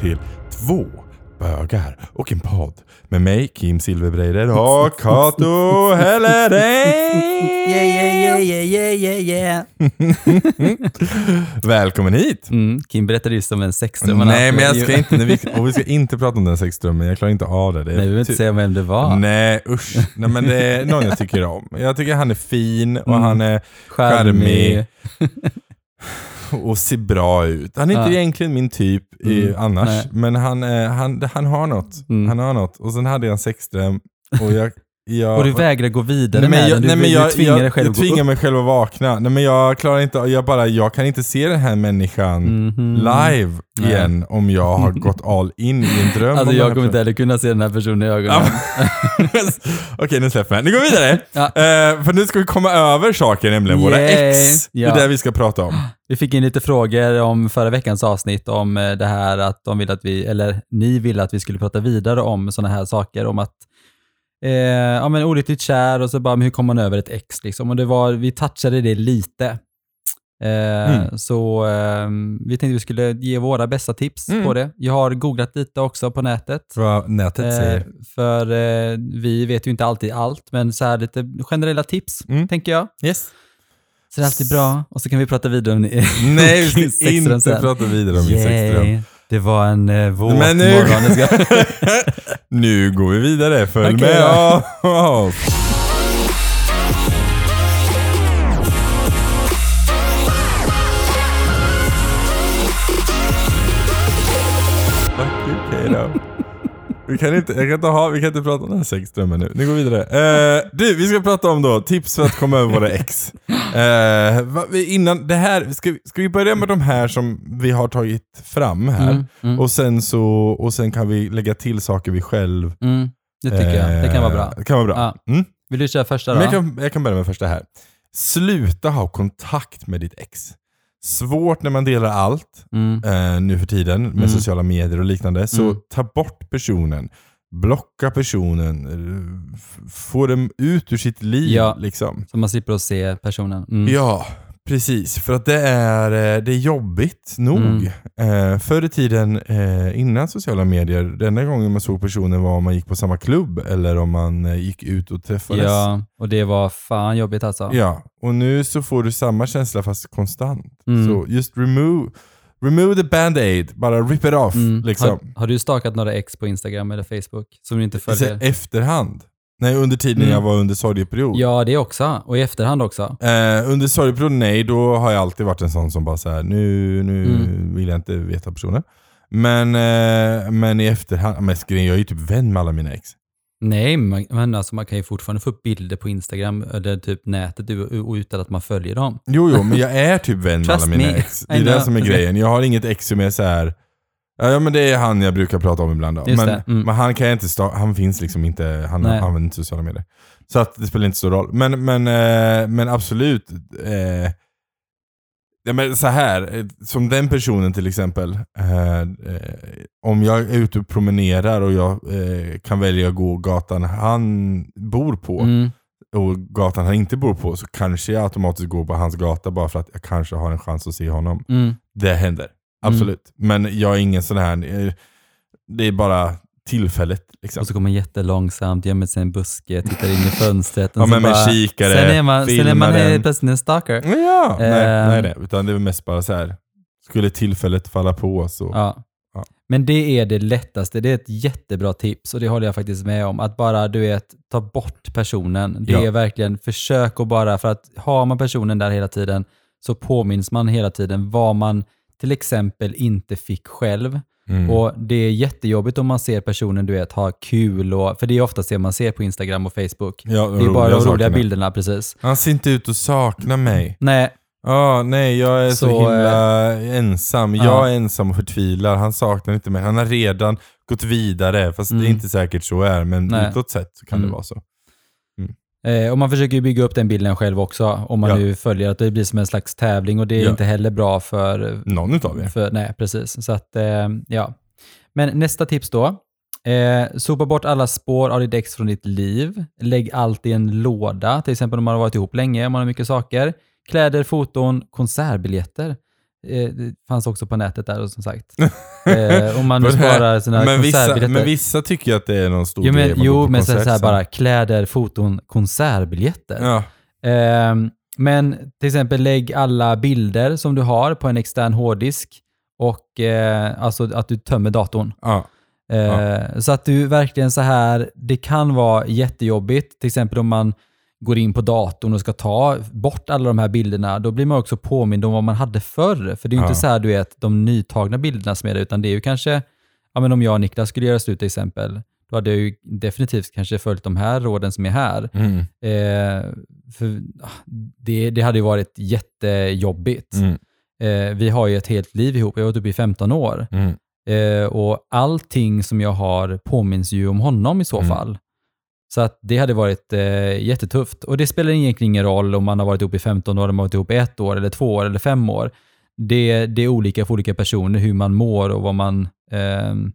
till två bögar och en podd med mig Kim Silverbreider och Kato Helledeng. Yeah, yeah, yeah, yeah, yeah, yeah. Välkommen hit! Mm, Kim berättade just om en sexdröm Nej men jag ska inte, vi, och vi ska inte prata om den sexdrömmen, jag klarar inte av det. det Nej, vi behöver inte säga vem det var. Nej usch, nej men det är någon jag tycker om. Jag tycker han är fin och Mm. han är Charmig. och ser bra ut. Han är inte Ja. egentligen min typ i, Mm, annars, nej. men han, han, han har något. Mm. Han har något. Och sen hade jag en sexdröm och jag... jag Och du vägrar gå vidare Nej, men med jag, den. Du, nej, men du jag, tvingar jag, dig själv jag tvingar mig själv att vakna. Nej, men jag klarar inte, jag bara, jag kan inte se den här människan Mhm. live Nej. igen om jag har gått all in i en dröm. Alltså jag kommer inte heller kunna se den här personen i ögonen. Okej, nu släpper jag. Nu går vi vidare. Ja. Eh, för nu ska vi komma över saker, nämligen våra Yay. ex. Ja. Det är det vi ska prata om. Vi fick in lite frågor om förra veckans avsnitt om eh, det här att de vill att vi, eller ni ville att vi skulle prata vidare om sådana här saker, om att eh, ja men olyckligt kär och så bara, men hur kommer man över ett ex liksom? Och det var, vi touchade det lite. Eh, Mm. Så eh, vi tänkte vi skulle ge våra bästa tips Mm. på det. Jag har googlat lite också på nätet. Vad nätet Eh, säger. för eh, vi vet ju inte alltid allt, men så här lite generella tips, Mm. tänker jag. Yes. Så det är alltid bra. Och så kan vi prata vidare om Nej, vi ska inte prata vidare om min sexdröm. Det var en uh, våt Men nu- morgon. Nu går vi vidare. Följ Okej med oss. Okej då. Vi kan, inte, jag kan inte ha, vi kan inte prata om den här sexdrömmen nu. Nu går vi vidare. Eh, du, vi ska prata om då tips för att komma över våra ex. Eh, va, innan det här, ska, ska vi börja med de här som vi har tagit fram här? Mm, mm, Och, sen så, och sen kan vi lägga till saker vi själv... mm, det tycker jag. Det kan vara bra. eh, Det kan vara bra. Ja. Mm. Vill du köra första då? Jag, kan, jag kan börja med första här. Sluta ha kontakt med ditt ex. Svårt när man delar allt Mm, eh, nu för tiden med Mm. sociala medier och liknande. Så Mm. ta bort personen. Blocka personen. eh, Få dem ut ur sitt liv. Ja. Liksom. så man slipper att se personen. Mm. Ja, precis. För att det är, eh, det är jobbigt nog. Mm. Eh, förr i tiden, eh, innan sociala medier, den enda gången man såg personen var om man gick på samma klubb eller om man eh, gick ut och träffades. ja, och det var fan jobbigt alltså. Ja, och nu så får du samma känsla fast konstant. Mm. Så just remove, remove the band-aid, bara rip it off. Mm. Liksom. Har, har du stakat några ex på Instagram eller Facebook som du inte följer? efterhand. Nej, under tiden Mm. jag var under sorgeperiod. Ja, det också. Och i efterhand också. Eh, under sorgeperiod, nej, då har jag alltid varit en sån som bara så här: nu, nu Mm. vill jag inte veta personen. Men, eh, men i efterhand, men jag är ju typ vän med alla mina ex. Nej, man, men alltså man kan ju fortfarande få upp bilder på Instagram eller typ nätet utan att man följer dem. Jo, jo, men jag är typ vän med alla mina me. ex. Det är det som är grejen. Jag har inget ex som är så här. Ja men det är han jag brukar prata om ibland då. Just Men, mm. men han kan inte sta- han finns liksom inte, han Nej. använder inte sociala medier. Så att det spelar inte så roll. Men, men, eh, men absolut. Eh, ja, men så här, eh, som den personen till exempel. Eh, eh, om jag är ute och promenerar och jag eh, kan välja att gå gatan han bor på Mm. och gatan han inte bor på så kanske jag automatiskt går på hans gata bara för att jag kanske har en chans att se honom. Mm. Det händer. Absolut. Men jag är ingen sån här, eh, det är bara tillfället. Liksom. Och så går man jättelångsamt, gömmer sig i en buske, tittar in i fönstret. och Ja, men med kikare, Sen är man, sen är man eh, den. plötsligt en stalker. Ja, nej, Ehm. nej, nej, utan det är mest bara så här. skulle tillfället falla på så. Ja. Ja. Men det är det lättaste. Det är ett jättebra tips och det håller jag faktiskt med om. Att bara du vet, ta bort personen. Det Ja. är verkligen försök att bara, för att har man personen där hela tiden så påminns man hela tiden vad man till exempel inte fick själv. Mm. Och det är jättejobbigt om man ser personen du vet ha kul och, för det är oftast det man ser på Instagram och Facebook. ja, de Det är bara de roliga bilderna precis. Han ser inte ut att sakna mig. Nej, Ja, nej, jag är så, Så, himla ensam. ja. Jag är ensam och förtvivlar. Han saknar inte mig. Han har redan gått vidare, fast det Mm. är inte säkert så är. Men Nej. utåt sett så kan Mm. det vara så. Eh, och man försöker ju bygga upp den bilden själv också, om man Ja. nu följer att det blir som en slags tävling och det är Ja. inte heller bra för... Någon utav er. för nej, precis. Så att, eh, ja. Men nästa tips då. Eh, sopa bort alla spår av ditt ex från ditt liv. Lägg allt i en låda, till exempel om man har varit ihop länge, om man har mycket saker. Kläder, foton, konsertbiljetter. Eh, det fanns också på nätet där som sagt. Eh, om man nu sparar sina men, vissa, konsertbiljetter. men vissa tycker att det är någon stor jo, grej. men, går jo, men så, konsert så här sen. bara kläder, foton, konsertbiljetter. Ja. Ehm, men till exempel lägg alla bilder som du har på en extern hårddisk och eh, alltså att du tömmer datorn. Ja. Eh, Så att du verkligen så här, det kan vara jättejobbigt, till exempel om man går in på datorn och ska ta bort alla de här bilderna, då blir man också påmind om vad man hade förr. För det är ju Ja. inte så här, du vet, de nytagna bilderna som är det, utan det är ju kanske, ja men om jag och Niklas skulle göra slut till exempel, då hade jag ju definitivt kanske följt de här råden som är här. Mm. Eh, för ah, det, det hade ju varit jättejobbigt. Mm. Eh, vi har ju ett helt liv ihop, jag har varit uppe i 15 år. Mm. Eh, och allting som jag har påminns ju om honom i så Mm. fall. Så att det hade varit eh, jättetufft. Och det spelar egentligen ingen roll om man har varit ihop i 15 år, om man har varit ihop i ett år, eller två år, eller fem år. Det, det är olika för olika personer, hur man mår och vad man, ehm,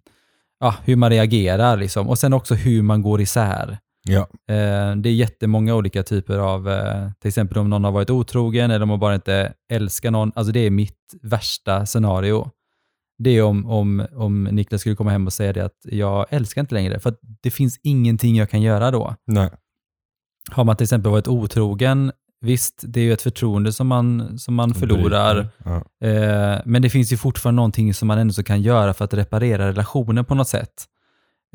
ja, hur man reagerar. Liksom. Och sen också hur man går isär. Ja. Eh, det är jättemånga olika typer av, eh, till exempel om någon har varit otrogen eller om man bara inte älskar någon. Alltså det är mitt värsta scenario. Det är om, om, om Niklas skulle komma hem och säga det att jag älskar inte längre. För det finns ingenting jag kan göra då. Nej. Har man till exempel varit otrogen, visst, det är ju ett förtroende som man, som man förlorar. Ja. Eh, men det finns ju fortfarande någonting som man ändå så kan göra för att reparera relationen på något sätt.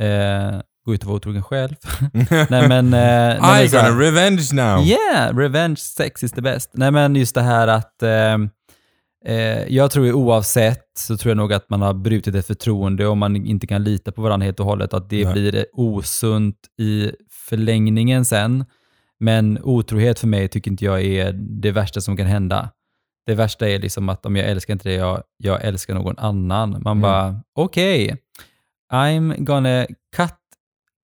Eh, gå ut och vara otrogen själv. nej men... Eh, nej, I här- gonna revenge now. Yeah, revenge sex is the best. Nej men just det här att eh, jag tror ju oavsett så tror jag nog att man har brutit ett förtroende och man inte kan lita på varandra helt och hållet. Att det Nej. blir osunt i förlängningen sen. Men otrohet för mig tycker inte jag är det värsta som kan hända. Det värsta är liksom att om jag älskar inte det, jag, jag älskar någon annan. Man Mm. bara, okej, I'm gonna cut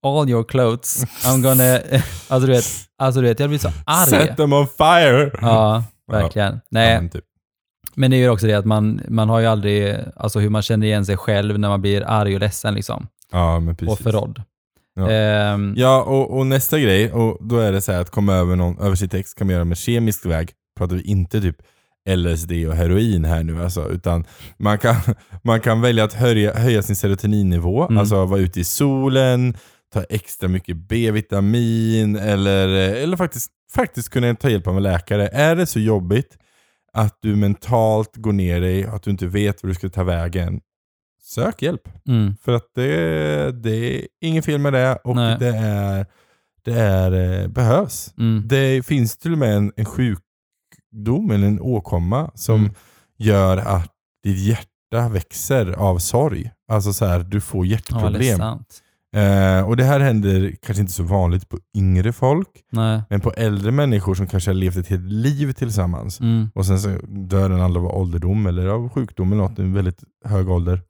all your clothes. I'm gonna, alltså du vet, alltså du vet jag blir så arg. Set them on fire. Ja, verkligen. Nej, Ja, typ. Men det är ju också det att man, man har ju aldrig, alltså hur man känner igen sig själv när man blir arg och ledsen liksom. ja men precis. Och förrådd. Ja. Ehm, Ja, och, och nästa grej, och då är det så här att komma över, någon, över sitt ex kan man göra med kemisk väg. Pratar vi inte typ LSD och heroin här nu alltså, utan man kan, man kan välja att höja, höja sin serotoninnivå, Mm. alltså vara ute i solen, ta extra mycket B-vitamin eller, eller faktiskt, faktiskt kunna ta hjälp av en läkare. Är det så jobbigt att du mentalt går ner dig att du inte vet var du ska ta vägen, sök hjälp. mm, För att det, det är inget fel med det och Nej. det, är, det är, eh, behövs. mm, Det finns till och med en, en sjukdom eller en åkomma som Mm. gör att ditt hjärta växer av sorg. Alltså så här, du får ja, hjärtproblem. ledsamt. Eh, och det här händer kanske inte så vanligt på yngre folk, Nej. men på äldre människor som kanske har levt ett helt liv tillsammans. Mm, Och sen så dör den andra av ålderdom eller av sjukdom eller något, en väldigt hög ålder.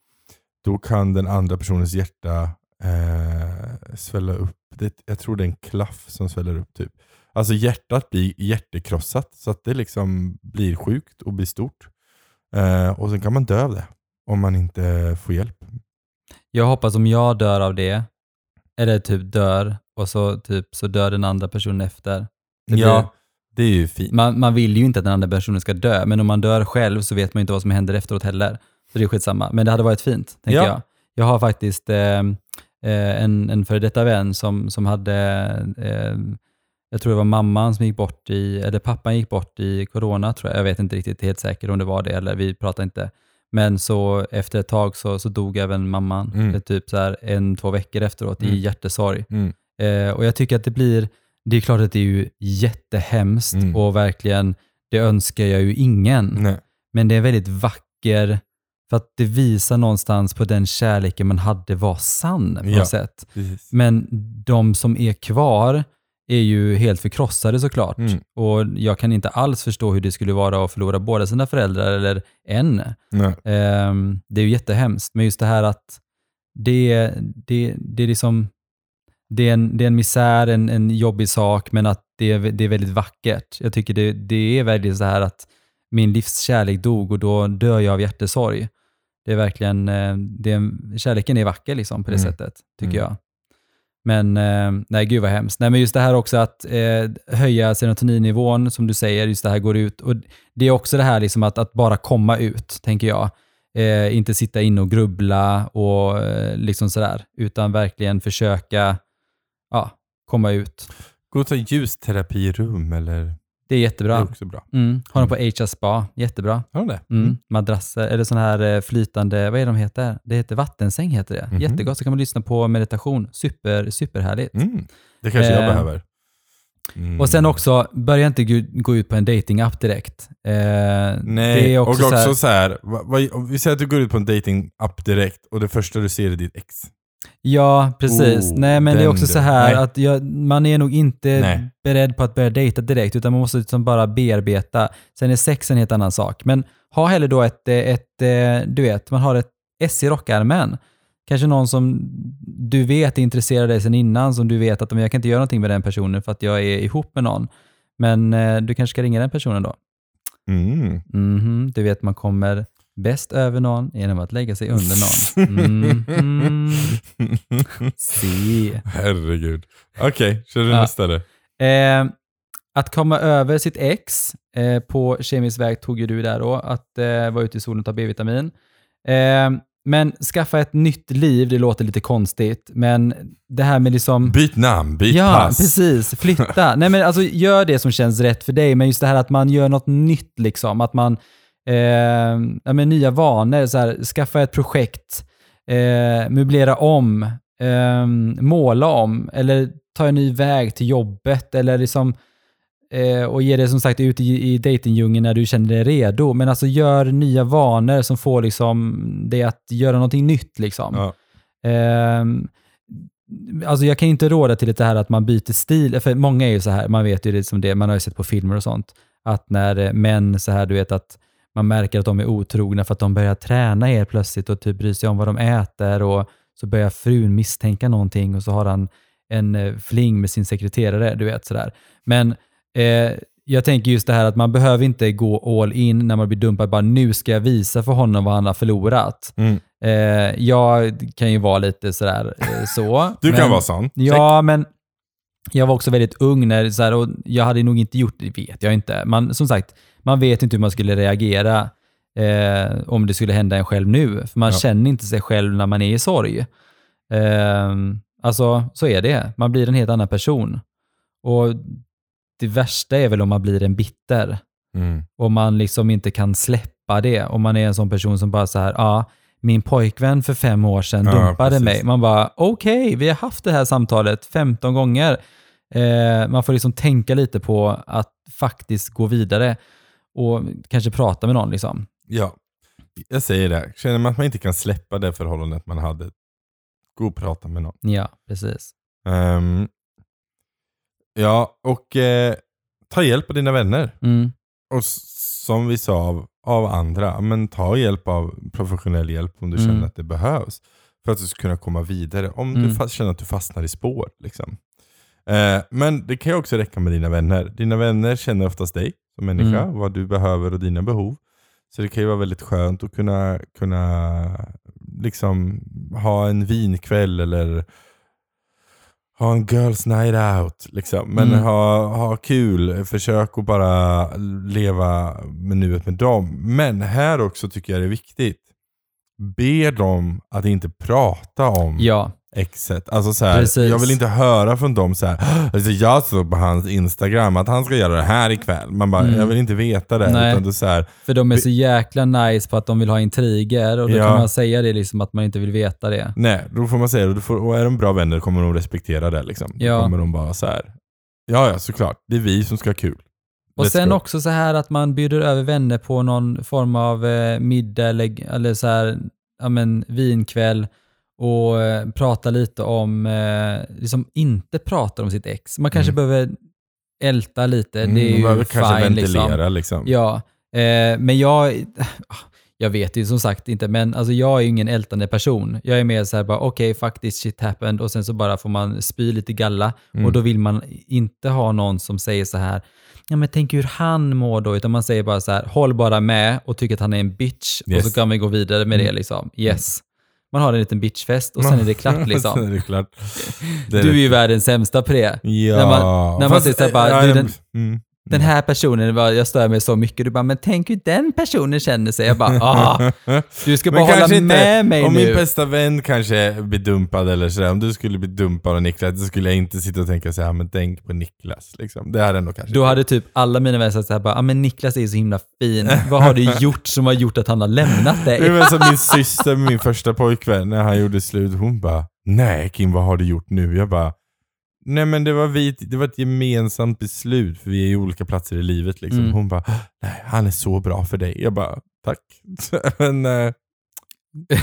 Då kan den andra personens hjärta eh, svälla upp. Det, jag tror det är en klaff som sväller upp. typ. Alltså hjärtat blir hjärtekrossat så att det liksom blir sjukt och blir stort. Eh, och sen kan man dö av det om man inte får hjälp. Jag hoppas om jag dör av det, eller typ dör, och så, typ, så dör den andra personen efter. Det blir- Ja, det är ju fint. Man, man vill ju inte att den andra personen ska dö, men om man dör själv så vet man ju inte vad som händer efteråt heller. Så det är skitsamma. Men det hade varit fint, tänker Ja. jag. Jag har faktiskt eh, eh, en, en före detta vän som, som hade, eh, jag tror det var mamman som gick bort i, eller pappan gick bort i corona tror jag. Jag vet inte riktigt helt säkert om det var det, eller vi pratar inte. Men så efter ett tag så, så dog även mamman, Mm. Typ så här en, två veckor efteråt Mm. i hjärtesorg. Mm. Eh, och jag tycker att det blir, det är klart att det är ju jättehemskt Mm. och verkligen, det önskar jag ju ingen. Nej. Men det är väldigt vacker, för att det visar någonstans på den kärleken man hade var sann på Ja. något sätt. Precis. Men de som är kvar är ju helt förkrossade såklart. Mm. Och jag kan inte alls förstå hur det skulle vara att förlora båda sina föräldrar eller en. Ehm, det är ju jättehemskt, men just det här att det, det, det är liksom det är, en, det är en misär, en, en jobbig sak, men att det är, det är väldigt vackert. Jag tycker det, det är väldigt så här att min livskärlek dog och då dör jag av hjärtesorg. Det är verkligen, eh, det är, en- kärleken är vacker liksom på det Mm. sättet, tycker Mm. jag. Men eh, nej, gud vad hemskt. Nej, men just det här också att eh, höja serotoninnivån, som du säger, just det här går ut. Och det är också det här liksom att, att bara komma ut, tänker jag. Eh, inte sitta inne och grubbla och eh, liksom sådär, utan verkligen försöka ja, komma ut. Gå och ta ljusterapirum eller... Det är Det jättebra. är också bra. Mm. Har de på HA Spa, jättebra. Har de det? Mm. Madrasser, eller sån här eh, flytande, vad är de heter? Det heter vattensäng heter det. Mhm. Jättegott, så kan man lyssna på meditation. Super, superhärligt. Mm. Det kanske jag Eh, behöver. Mm. Och sen också, börja inte gå- ut på en datingapp direkt. Eh, Nej, det också och så här- också så här, vad, vad, vi säger att du går ut på en dating-app direkt och det första du ser är ditt ex. Ja, precis. Oh, Nej, men det är också så här Nej. att jag, man är nog inte Nej. beredd på att börja dejta direkt, utan man måste liksom bara bearbeta. Sen är sex en helt annan sak. Men ha hellre då ett, eh, ett eh, du vet, man har ett S i rockärmen. Kanske någon som du vet är intresserad av dig sen innan, som du vet att "Men jag kan inte göra någonting med den personen för att jag är ihop med någon. Men eh, du kanske ska ringa den personen då. Mm. Mhm, du vet man kommer bäst över någon genom att lägga sig under någon. Mhm. Se. Herregud. Okej, kör du Ja. nästa då. Eh, att komma över sitt ex eh, på kemisk väg tog ju du där då, att eh, vara ute i solen och ta B-vitamin. Eh, men skaffa ett nytt liv, det låter lite konstigt, men det här med liksom... Byt namn, byt ja, pass. precis. Flytta. Nej, men alltså gör det som känns rätt för dig, men just det här att man gör något nytt, liksom. Att man, eh, ja, men nya vanor, så här, skaffa ett projekt, eh, möblera om, eh, måla om, eller ta en ny väg till jobbet, eller liksom eh, och ge det som sagt ut i, i dejtingdjungeln när du känner dig redo. Men alltså gör nya vanor som får liksom det att göra någonting nytt. Liksom. Ja. Ehm, alltså jag kan inte råda till det här att man byter stil, för många är ju så här, man vet ju det som det, man har ju sett på filmer och sånt, att när eh, män så här, du vet att man märker att de är otrogna för att de börjar träna helt plötsligt och typ bryr sig om vad de äter och så börjar frun misstänka någonting och så har han en eh, fling med sin sekreterare, du vet sådär. Men eh, jag tänker just det här att man behöver inte gå all in när man blir dumpad, bara nu ska jag visa för honom vad han har förlorat. Mm. Eh, jag kan ju vara lite sådär eh, så. Du kan men- vara sån. Ja, men jag var också väldigt ung när, så här, och jag hade nog inte gjort det, vet jag inte. Man, som sagt, man vet inte hur man skulle reagera eh, om det skulle hända en själv nu. För man Ja. känner inte sig själv när man är i sorg. Eh, alltså, så är det. Man blir en helt annan person. Och det värsta är väl om man blir en bitter Mm. och man liksom inte kan släppa det. Om man är en sån person som bara så här, ja, min pojkvän för fem år sedan Ja, dumpade precis. mig. Man bara, okej, vi har haft det här samtalet 15 gånger. Eh, man får liksom tänka lite på att faktiskt gå vidare och kanske prata med någon. Liksom. Ja, jag säger det. Känner man att man inte kan släppa det förhållandet man hade, gå och prata med någon. Ja, precis. Ehm, ja, och eh, ta hjälp av dina vänner. Mm. Och som vi sa av, av andra, men ta hjälp av professionell hjälp om du Mm. känner att det behövs. För att du ska kunna komma vidare. Om du Mm. fast känner att du fastnar i spår. Liksom. Eh, men det kan ju också räcka med dina vänner. Dina vänner känner oftast dig som människa, Mm. vad du behöver och dina behov. Så det kan ju vara väldigt skönt att kunna, kunna liksom ha en vinkväll eller ha en girls night out. Liksom. Men Mm. ha, ha kul, försök att bara leva med nuet med dem. Men här också tycker jag det är viktigt. Be dem att inte prata om Ja, exet. Alltså så här, Precis. jag vill inte höra från dem så här. Alltså jag såg på hans instagram att han ska göra det här ikväll. Man bara, Mm. jag vill inte veta det. Nej. Utan det så här, för de är så jäkla nice på att de vill ha intriger och då Ja. kan man säga det liksom att man inte vill veta det. nej, då får man säga det. Får, och är de bra vänner kommer de respektera det. Liksom. Då Ja. kommer de bara så här. Ja, ja, såklart. Det är vi som ska ha kul. Och Let's sen go. också så här att man bjuder över vänner på någon form av eh, middag eller, eller så här, ja men vinkväll och eh, prata lite om, eh, liksom inte prata om sitt ex. Man kanske Mm. behöver älta lite, Mm, det är man ju behöver kanske fine ventilera liksom. liksom. Ja, eh, men jag, jag vet ju som sagt inte, men alltså jag är ju ingen ältande person. Jag är mer så här bara, okej, faktiskt shit happened och sen så bara får man spy lite galla Mm. och då vill man inte ha någon som säger så här, ja men tänk hur han mår då, utan man säger bara så här, håll bara med och tycker att han är en bitch och Yes. så kan vi gå vidare med det Mm. liksom. Yes. Man har en liten bitchfest och sen är det klart liksom. Är det klart. Det Du är ju världens sämsta det. Ja. När man- när man Fast, säger så här bara, ja, du, den- mm. Den här personen, jag stör mig så mycket. Du bara, men tänk hur den personen känner sig. Jag bara, ah, du ska bara Men hålla kanske inte, med mig om nu. min bästa vän kanske blir dumpad eller sådär, om du skulle bli dumpad av Niklas, så skulle jag inte sitta och tänka såhär, men tänk på Niklas. Liksom. Det hade nog kanske Då hade typ alla mina vänner sagt såhär bara, ah, men Niklas är så himla fin. Vad har du gjort som har gjort att han har lämnat Det dig? väl som min syster, min första pojkvän, när han gjorde slut, hon bara Nej Kim, vad har du gjort nu? Jag bara Nej men det var, vi, det var ett gemensamt beslut, för vi är ju olika platser i livet liksom. Mm. Hon bara Nej, han är så bra för dig. Jag bara Tack. men eh,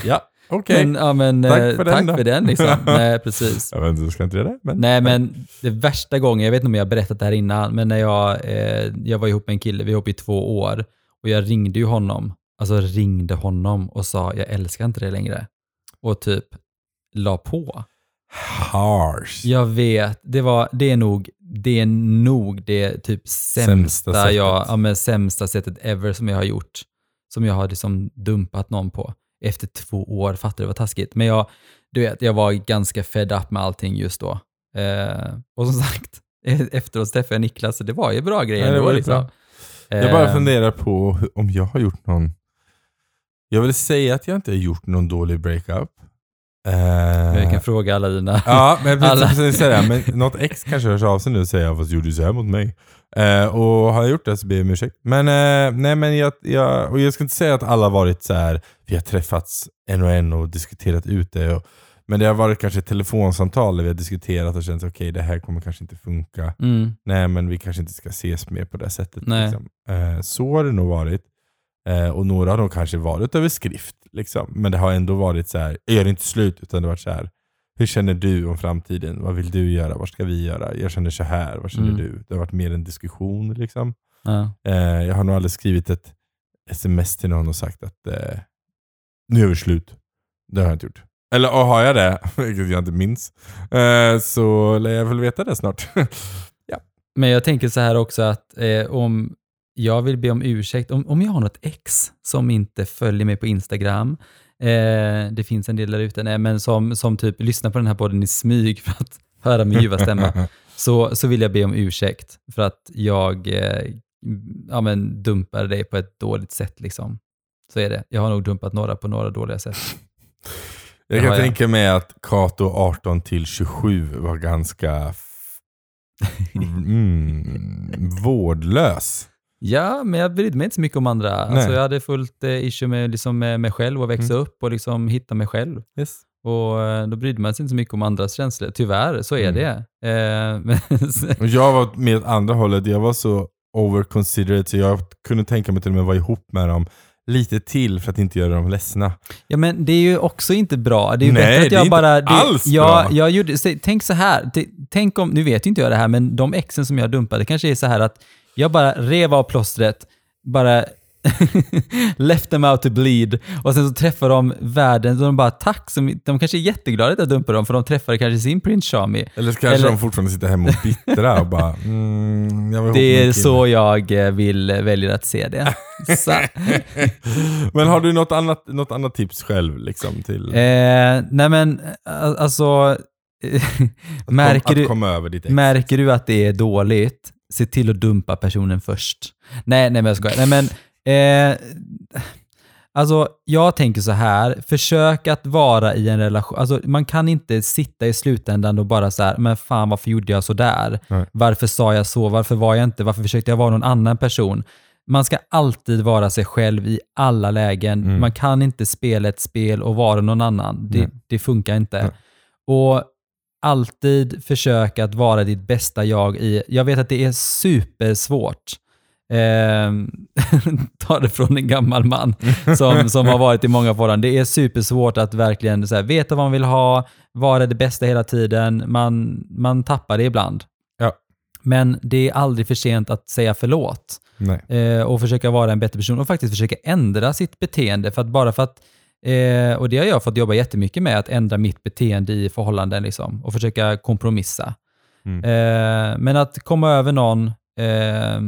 Ja, okej. Men, ja, men, Tack eh, för den tack då. för den liksom. Nej, precis. Jag vet inte, ska inte det. Men, Nej, men det värsta gången, jag vet inte om jag har berättat det här innan, men när jag, eh, jag var ihop med en kille, vi var ihop i två år, och jag ringde ju honom, alltså ringde honom och sa jag älskar inte dig längre. Och typ la på. Harsh. Jag vet, det, var, det är nog det, är nog det typ sämsta, Sämsta sättet. jag, ja, men sämsta sättet ever som jag har gjort. Som jag har liksom dumpat någon på. Efter två år, fattar du vad taskigt. Men jag, du vet, jag var ganska fed up med allting just då. Eh, och som sagt, efteråt träffade jag Niklas och det var ju bra grejer ändå. Liksom. Jag bara Eh, funderar på om jag har gjort någon... Jag vill säga att jag inte har gjort någon dålig breakup. Vi Eh, kan fråga alla dina. Ja, men, Alla- precis, säga, men något ex kanske hörs av sig nu och säger vad gjorde du så här mot mig? Eh, och har jag gjort det så ber jag om ursäkt. Men, eh, nej, men jag, jag, och jag ska inte säga att alla har varit så här. vi har träffats en och en och diskuterat ut det. Och, men det har varit kanske ett telefonsamtal där vi har diskuterat och känt okej det här kommer kanske inte funka. Mm, Nej men vi kanske inte ska ses mer på det sättet. Liksom. Så har det nog varit. Eh, och några har nog kanske varit över skrift. Liksom. Men det har ändå varit så här, är det inte slut? Utan det har varit så här, hur känner du om framtiden? Vad vill du göra? Vad ska vi göra? Jag känner så här, vad känner Mm. du? Det har varit mer en diskussion. Liksom. ja. Eh, jag har nog aldrig skrivit ett sms till någon och sagt att eh, nu är vi slut. Det har jag inte gjort. Eller och har jag det, vilket jag inte minns, eh, så lär jag väl veta det snart. Men jag tänker så här också att eh, om jag vill be om ursäkt, om, om jag har något ex som inte följer mig på Instagram, eh, det finns en del där ute, nej, men som, som typ lyssnar på den här podden i smyg för att höra min ljuva stämma, så, så vill jag be om ursäkt för att jag eh, ja, men dumpade dig på ett dåligt sätt. Liksom. Så är det. Jag har nog dumpat några på några dåliga sätt. Jag kan tänka mig att Kato 18 till 27 var ganska mm, vårdlös. Ja, men jag brydde mig inte så mycket om andra. Alltså, Nej. jag hade fullt eh, issue med, liksom, med mig själv och växa upp och liksom hitta mig själv. Yes. Och eh, då brydde man sig inte så mycket om andras känslor. Tyvärr, så är Mm. det. Eh, men, jag var med åt andra hållet, jag var så overconsiderate så jag kunde tänka mig till och med vara ihop med dem lite till för att inte göra dem ledsna. ja, men det är ju också inte bra. Det är ju Nej, bättre att det är jag inte bara... Det, alls jag, bra. jag gjorde, tänk så här, tänk om, nu vet ju inte jag det här, men de exen som jag dumpade, kanske är så här att jag bara rev av plåstret, bara left them out to bleed och sen så träffar de världen och de bara tack, som, de kanske är jätteglada att jag dumpade dem för de träffade kanske sin Prince Charmie. Eller så kanske Eller- de fortfarande sitter hemma och bittra och bara mm, jag ihop Det är kille." så jag eh, vill välja att se det. Men har du något annat, något annat tips själv? Liksom, till eh, nej men, eh, alltså, märker, kom, du, märker du att det är dåligt, se till att dumpa personen först. Nej, nej men jag skojar. Nej, men, eh, alltså, jag tänker så här, försök att vara i en relation. Alltså, man kan inte sitta i slutändan och bara så här, men fan varför gjorde jag så där? Nej. Varför sa jag så? Varför var jag inte? Varför försökte jag vara någon annan person? Man ska alltid vara sig själv i alla lägen. Mm. Man kan inte spela ett spel och vara någon annan. Det, det funkar inte. Nej. Och alltid försöka att vara ditt bästa jag i... Jag vet att det är supersvårt. Eh, ta det från en gammal man som, som har varit i många förhållanden. Det är supersvårt att verkligen så här, veta vad man vill ha, vara det bästa hela tiden. Man, man tappar det ibland. Ja. Men det är aldrig för sent att säga förlåt Nej. eh, och försöka vara en bättre person och faktiskt försöka ändra sitt beteende. För att bara för att, eh, och det har jag fått jobba jättemycket med, att ändra mitt beteende i förhållanden liksom, och försöka kompromissa. Mm. Eh, men att komma över någon, eh,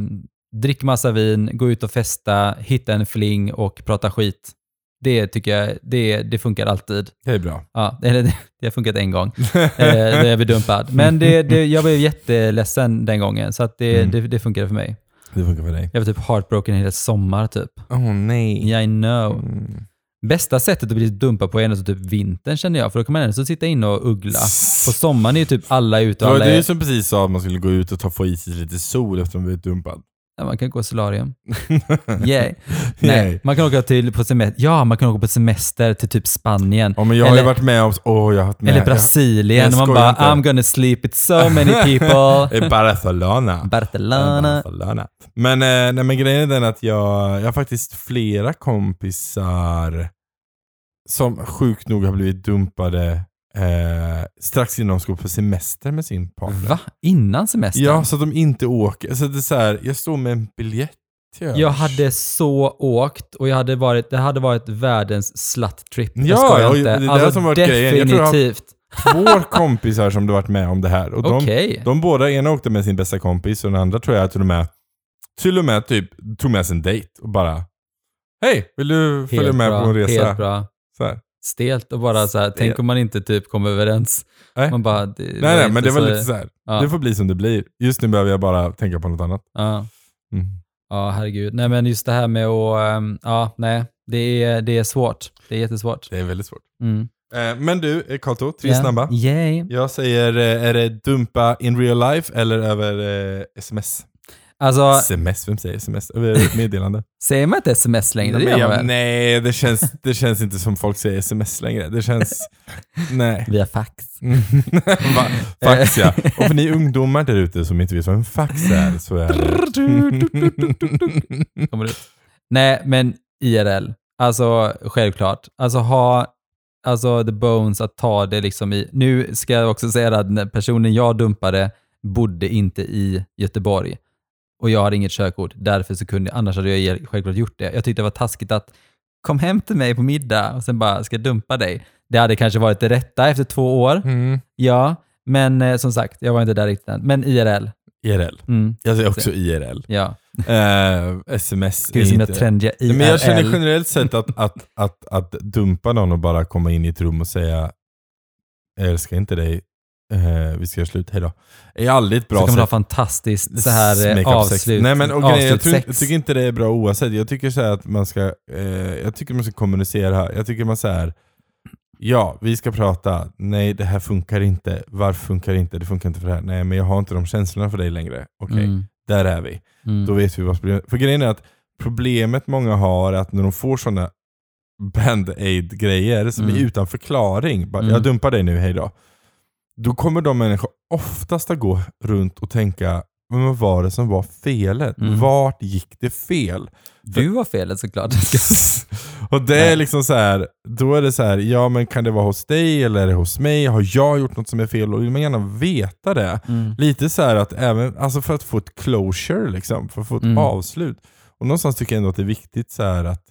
dricka massa vin, gå ut och festa, hitta en fling och prata skit. Det tycker jag, det, det funkar alltid. Det är bra. Ja, eller det, det har funkat en gång eh, när jag blev dumpad. Men det, det, jag blev jätteledsen den gången, så att det, Mm. det, det funkade för mig. Det funkar för dig. Jag var typ heartbroken hela sommar typ. Åh oh, nej. Yeah, I know. Mm. Bästa sättet att bli dumpad på är ändå typ vintern känner jag, för då kan man ändå så sitta inne och uggla. På sommaren är ju typ alla ute Det och var alla du är, som precis sa att man skulle gå ut och ta, få i sig lite sol efter att man blivit dumpad. Ja, man kan gå solarium. Yay. Nej, man kan åka till på semester. Ja, man kan åka på semester till typ Spanien. Ja, men jag har ju Eller- varit med om... Åh, jag har varit med. Eller Brasilien. jag och man bara, inte. I'm gonna sleep with so many people. Jag, I Barcelona. Barcelona. Barcelona. Men, eh, nej, men grejen är den att jag, jag har faktiskt flera kompisar som sjukt nog har blivit dumpade eh, strax innan de ska på semester med sin partner. Va? Innan semestern? Ja, så att de inte åker. Så det är så här, jag står med en biljett till Jag hade så åkt och jag hade varit, det hade varit världens slut-trip. Ja, jag inte. det är det alltså, som varit grejen. Jag tror jag definitivt. två kompisar som har varit med om det här. Och de, Okej. de båda, ena åkte med sin bästa kompis och den andra tror jag till och med, till och med typ tog med sig en dejt och bara Hej, vill du följa Helt med bra, på en resa? Helt bra. Så här. Stelt och bara så här, tänk om man inte typ kommer överens. Nej. Man bara, det Nej, nej, men det var lite så här. Ja, Det får bli som det blir. Just nu behöver jag bara tänka på något annat. ja. Mm. ja, herregud. Nej, men just det här med att, ehm, ja, nej, det är, det är svårt. Det är jättesvårt. Det är väldigt svårt. Mm. Eh, men du, eh, Kato, tre Ja. snabba. Yay. Jag säger, eh, är det dumpa in real life eller över eh, sms? Alltså, Sms, vem säger sms? Meddelande? säger man inte sms längre? nej, Det jag, nej det, känns, det känns inte som folk säger sms längre. Det känns... nej. Via fax. Fax ja. Och för ni ungdomar där ute som inte vet vad en fax är så är det... kommer ut. Nej, men IRL. Alltså självklart. Alltså ha alltså the bones att ta det liksom i. Nu ska jag också säga att personen jag dumpade bodde inte i Göteborg och jag hade inget körkort. Därför så kunde annars hade jag självklart gjort det. Jag tyckte det var taskigt att kom hem till mig på middag och sen bara ska dumpa dig. Det hade kanske varit det rätta efter två år. Mm. Ja, men eh, som sagt, jag var inte där riktigt än. Men IRL. IRL. Mm, Jag säger också IRL. ja. Eh, sms Ska vi är se om inte... jag trendiga IRL. Men jag känner generellt sett att, att, att, att dumpa någon och bara komma in i ett rum och säga jag älskar inte dig, eh, vi ska göra slut, hejdå. är aldrig ett bra så kan man ha sätt. fantastiskt så här eh, avslut, Nej men och grejen, jag, tror, jag tycker inte det är bra oavsett. Jag tycker så här att man ska, eh, jag tycker man ska kommunicera. Jag tycker man så här. Ja, vi ska prata. Nej, det här funkar inte. Varför funkar det inte? Det funkar inte för det här. Nej, men jag har inte de känslorna för dig längre. Okej, Mm, där är vi. mm. Då vet vi vad problemet För grejen är att problemet många har är att när de får sådana band-aid-grejer som Mm. är utan förklaring. Bara, Mm. Jag dumpar dig nu, hejdå. Då kommer de människor oftast att gå runt och tänka, vad var det som var felet? Mm. Vart gick det fel? Du var felet såklart. och det är liksom så här, då är det så här, ja men kan det vara hos dig eller är det hos mig? Har jag gjort något som är fel? Och vill man gärna veta det. Mm. Lite så här att även, alltså för att få ett closure, liksom, för att få ett Mm. avslut. Och någonstans tycker jag ändå att det är viktigt så att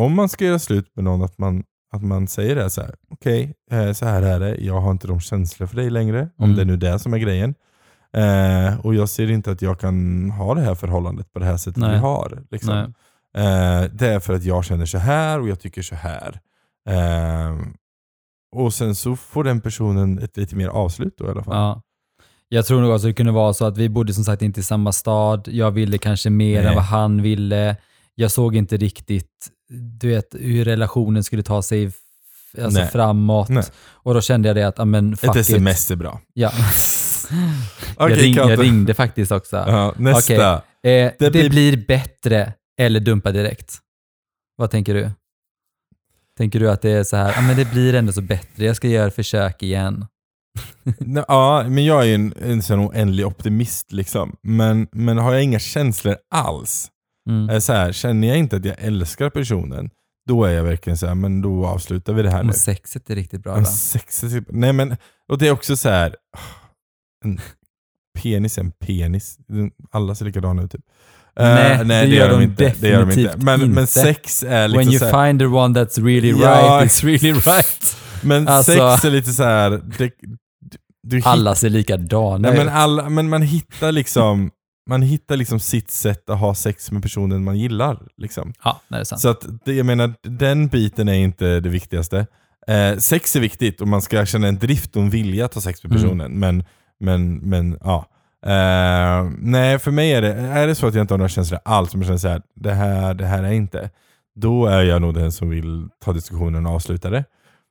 om man ska göra slut med någon, att man, att man säger det så här. okej, eh, så här är det, jag har inte de känslor för dig längre, om Mm. det är nu det som är grejen. Eh, och jag ser inte att jag kan ha det här förhållandet på det här sättet Nej. vi har. Liksom. Eh, det är för att jag känner så här och jag tycker så här. Eh, och sen så får den personen ett lite mer avslut då i alla fall. Ja. Jag tror nog också det kunde vara så att vi bodde som sagt inte i samma stad. Jag ville kanske mer Nej. än vad han ville. Jag såg inte riktigt du vet, hur relationen skulle ta sig alltså Nej. framåt. Nej. Och då kände jag det att, men fuck Ett it. sms är bra. Ja. Okej, jag, ring, jag ringde faktiskt också. Ja, nästa. Okej. Eh, det, blir- blir... bättre eller dumpa direkt. Vad tänker du? Tänker du att det är så här, ja men det blir ändå så bättre, jag ska göra försök igen. Ja, men jag är ju en, en sån oändlig optimist liksom. Men, men har jag inga känslor alls, Mm. är så här, känner jag inte att jag älskar personen, då är jag verkligen så här, men då avslutar vi det här nu. Om sexet är riktigt bra En då? sex, nej men, och det är också så här. En penis är en penis. Alla ser likadana ut typ. Eh, Nej, det gör de Det gör de inte. definitivt Men, men inte. sex är liksom When you här, find the one that's really Ja, right, it's really right. Men Alltså- sex är lite så här. Det, du, du Alla ser likadana Nej, men, ut. alla, men man hittar liksom man hittar liksom sitt sätt att ha sex med personen man gillar. Liksom. Ja, det är sant. Så att, jag menar, den biten är inte det viktigaste. Eh, sex är viktigt och man ska känna en drift och en vilja att ha sex med Mm. personen. Men, men, men ja. Eh, nej, för mig är det, är det så att jag inte har några känslor alls, som jag känner så här, det här, det här är inte. Då är jag nog den som vill ta diskussionen och avsluta det.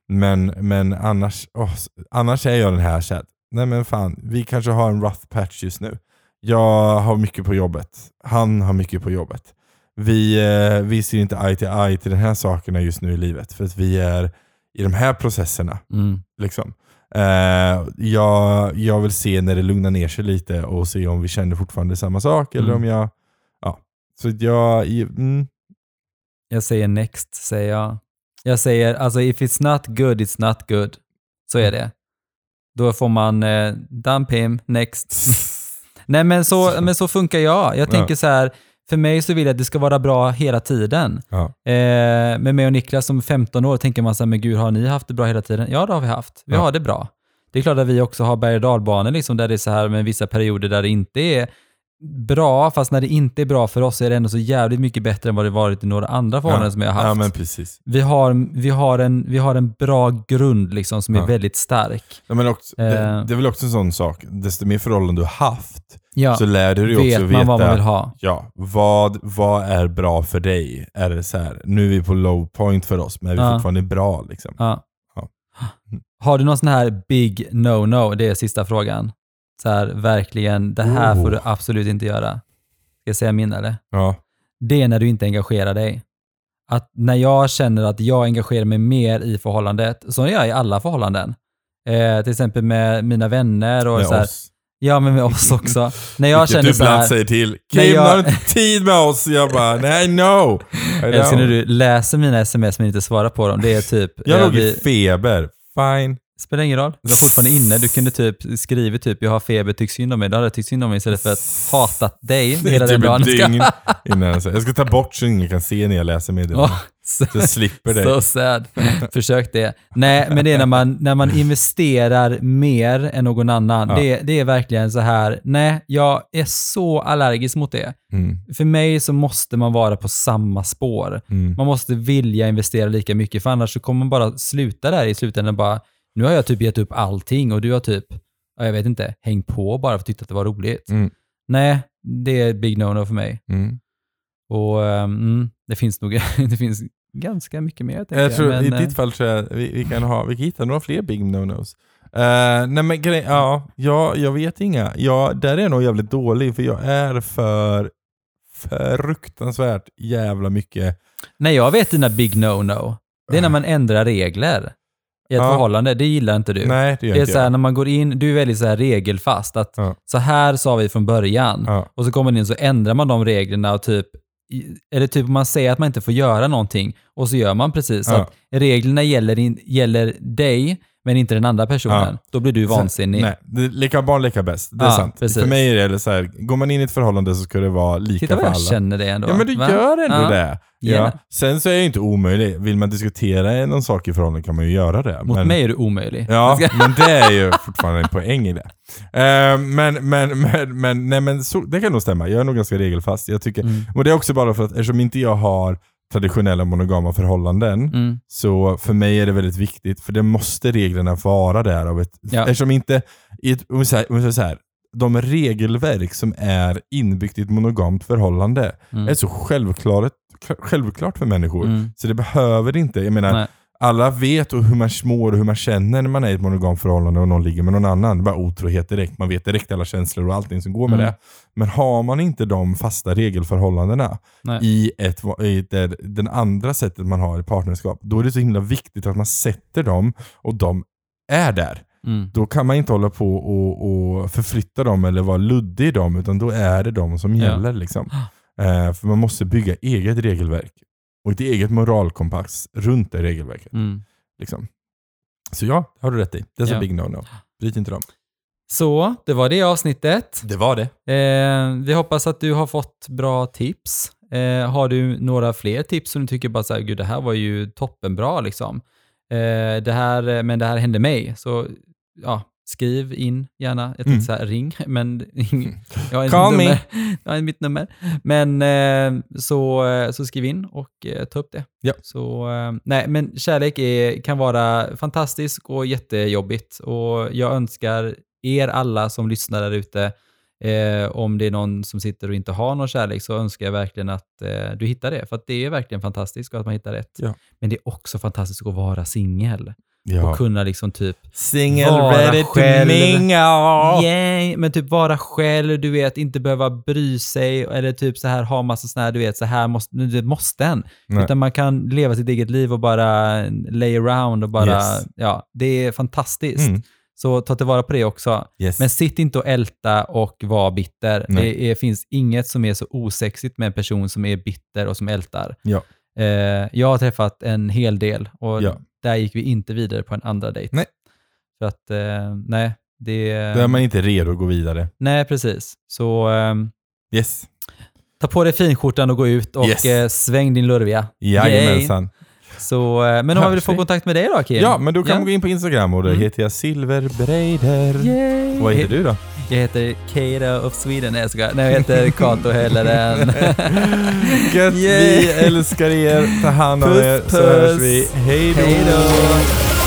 Men, men annars, åh, annars är jag den här så här, nej men fan, vi kanske har en rough patch just nu. Jag har mycket på jobbet, han har mycket på jobbet. Vi, eh, vi ser inte eye till eye till de här sakerna just nu i livet, för att vi är i de här processerna. Mm. Liksom. Eh, jag, jag vill se när det lugnar ner sig lite och se om vi känner fortfarande samma sak, eller Mm. om jag... Ja. Så jag... Mm, Jag säger next, säger jag. Jag säger, alltså if it's not good, it's not good. Så är det. Då får man eh, dump him, next. Nej men så, men så funkar jag. Jag tänker så här, för mig så vill jag att det ska vara bra hela tiden. ja. Eh, med mig och Niklas som 15 år tänker man så här, men gud har ni haft det bra hela tiden? Ja det har vi haft. Vi Ja. har det bra. Det är klart att vi också har berg och dalbanor liksom, där det är så här med vissa perioder där det inte är bra, fast när det inte är bra för oss är det ändå så jävligt mycket bättre än vad det varit i några andra förhållanden som jag har haft. Ja men precis. Vi har, vi, har en, vi har en bra grund liksom som är Ja. väldigt stark. Ja, men också, det, Eh. det är väl också en sån sak, desto mer förhållanden du har haft, Ja, så lär du dig vet också man veta vad man vill ha. Ja, vad, vad är bra för dig? Är det så här, nu är vi på low point för oss, men är vi Ja. fortfarande bra? Liksom? Ja. Ja. Har du någon sån här big no-no? Det är sista frågan. Så här, verkligen, det här Oh. får du absolut inte göra. Ska jag säga min eller? Ja. Det är när du inte engagerar dig. Att när jag känner att jag engagerar mig mer i förhållandet, så är jag i alla förhållanden. Eh, till exempel med mina vänner och Med så här, oss. Ja, men med oss också. när jag känner du så här, säger till. Kim, jag- har du inte tid med oss? Jag bara, nej no. Älskar know. när du läser mina sms men inte svarar på dem. Det är typ, Jag eh, låg i vi- feber. Fine. Spelar ingen roll. Du var fortfarande inne. Du kunde typ skriva typ jag har feber, tyck synd om mig. Då hade jag tyckt synd om mig istället för att hatat dig hela den typ dagen. innan jag ska ta bort så ingen kan se när jag läser meddelanden. Åh, så, Så jag slipper det. så sad. Försök det. Nej, men det är när man, när man investerar mer än någon annan. Ja. Det, det är verkligen så här, nej, jag är så allergisk mot det. Mm. För mig så måste man vara på samma spår. Mm. Man måste vilja investera lika mycket, för annars så kommer man bara sluta där i slutändan. Bara, nu har jag typ gett upp allting och du har typ, ja, jag vet inte, hängt på bara för att tycka att det var roligt. Mm. Nej, det är big no-no för mig. Mm. Och mm, det finns nog det finns ganska mycket mer. tänker Jag tror men, i eh, ditt fall tror jag vi, vi kan ha, vi kan hitta några fler big no-nos. Uh, nej men grej, ja, ja, jag vet inga. Ja, där är jag nog jävligt dålig för jag är för fruktansvärt jävla mycket. Nej, jag vet dina big no-no. Det är när man ändrar regler i ett Ja. förhållande. Det gillar inte du. Nej, det gör det är inte så här, jag. när man går in, du är väldigt så här regelfast. Att Ja. Så här sa vi från början. Ja. Och så kommer man in så ändrar man de reglerna och typ, eller typ man säger att man inte får göra någonting och så gör man precis. Så Ja. att reglerna gäller, in, gäller dig men inte den andra personen. Då blir du vansinnig. Nej, leka barn leka bäst. Det är Ja, sant. precis. För mig är det så här, går man in i ett förhållande så ska det vara lika Titta för vad alla. jag känner det ändå. Ja men du Va? gör ändå Ja. det. Ja. Sen så är jag inte omöjlig. Vill man diskutera någon sak i förhållande kan man ju göra det. Mot men, mig är du omöjlig. Ja, men det är ju fortfarande en poäng i det. Eh, men, men, men, men, nej, men så, det kan nog stämma. Jag är nog ganska regelfast. Jag tycker, Mm. Och det är också bara för att eftersom inte jag har traditionella monogama förhållanden, Mm. så för mig är det väldigt viktigt, för det måste reglerna vara där. Av ett, Ja. Eftersom inte, i ett, om vi säger, så här, de regelverk som är inbyggt i ett monogamt förhållande Mm. är så självklart, självklart för människor. Mm. Så det behöver inte, jag menar, Nej. alla vet hur man mår och hur man känner när man är i ett monogamt förhållande och någon ligger med någon annan. Det är bara otrohet direkt. Man vet direkt alla känslor och allting som går med Mm. det. Men har man inte de fasta regelförhållandena Nej. i, ett, i det, den andra sättet man har i partnerskap, då är det så himla viktigt att man sätter dem och de är där. Mm. Då kan man inte hålla på och, och förflytta dem eller vara luddig i dem, utan då är det de som Ja. gäller. Liksom. Eh, för man måste bygga eget regelverk och ett eget moralkompass runt det regelverket. Mm. Liksom. Så ja, har du rätt i. Det är så Ja. big no-no. Bryt inte dem. Så, det var det avsnittet. Det var det. Eh, vi hoppas att du har fått bra tips. Eh, har du några fler tips som du tycker bara så här, gud det här var ju toppenbra liksom. Eh, det här, men det här hände mig. Så ja, skriv in gärna. Jag tänkte Mm. ring, men jag har inte mitt me. nummer. Jag har inte mitt nummer. Men eh, så, eh, så skriv in och eh, ta upp det. Ja. Så, nej, men kärlek är, kan vara fantastisk och jättejobbigt. Och jag önskar er alla som lyssnar där ute, eh, om det är någon som sitter och inte har någon kärlek, så önskar jag verkligen att eh, du hittar det. För det är verkligen fantastiskt och att man hittar rätt. Ja. Men det är också fantastiskt att vara singel. Ja. Och kunna liksom typ Single vara ready to själv. mingle. Yay, men typ vara själv, du vet, inte behöva bry sig eller typ så här ha massa såna här, du vet, så här måste, nu måste en. Nej. Utan man kan leva sitt eget liv och bara lay around och bara, Yes. ja, det är fantastiskt. Mm. Så ta tillvara på det också. Yes. Men sitt inte och älta och var bitter. Nej. Det är, finns inget som är så osexigt med en person som är bitter och som ältar. Ja. Eh, jag har träffat en hel del och Ja. Där gick vi inte vidare på en andra dejt. Nej. För att, eh, nej, det... Då är man inte redo att gå vidare. Nej, precis. Så ehm, Yes. ta på dig finskjortan och gå ut och Yes. eh, sväng din lurviga. Jajamensan. Så, eh, men om man vill få kontakt med dig då, Kim? Ja, men då kan man gå in på Instagram och där Mm. heter jag Silverbreider. Yay. Vad heter du då? Jag heter Kato of Sweden. Nej, jag skojar. Nej, jag heter Kato Helleren. Gött, vi älskar er. Ta hand om Puss, er så hörs puss. vi. Hej då! Hej då.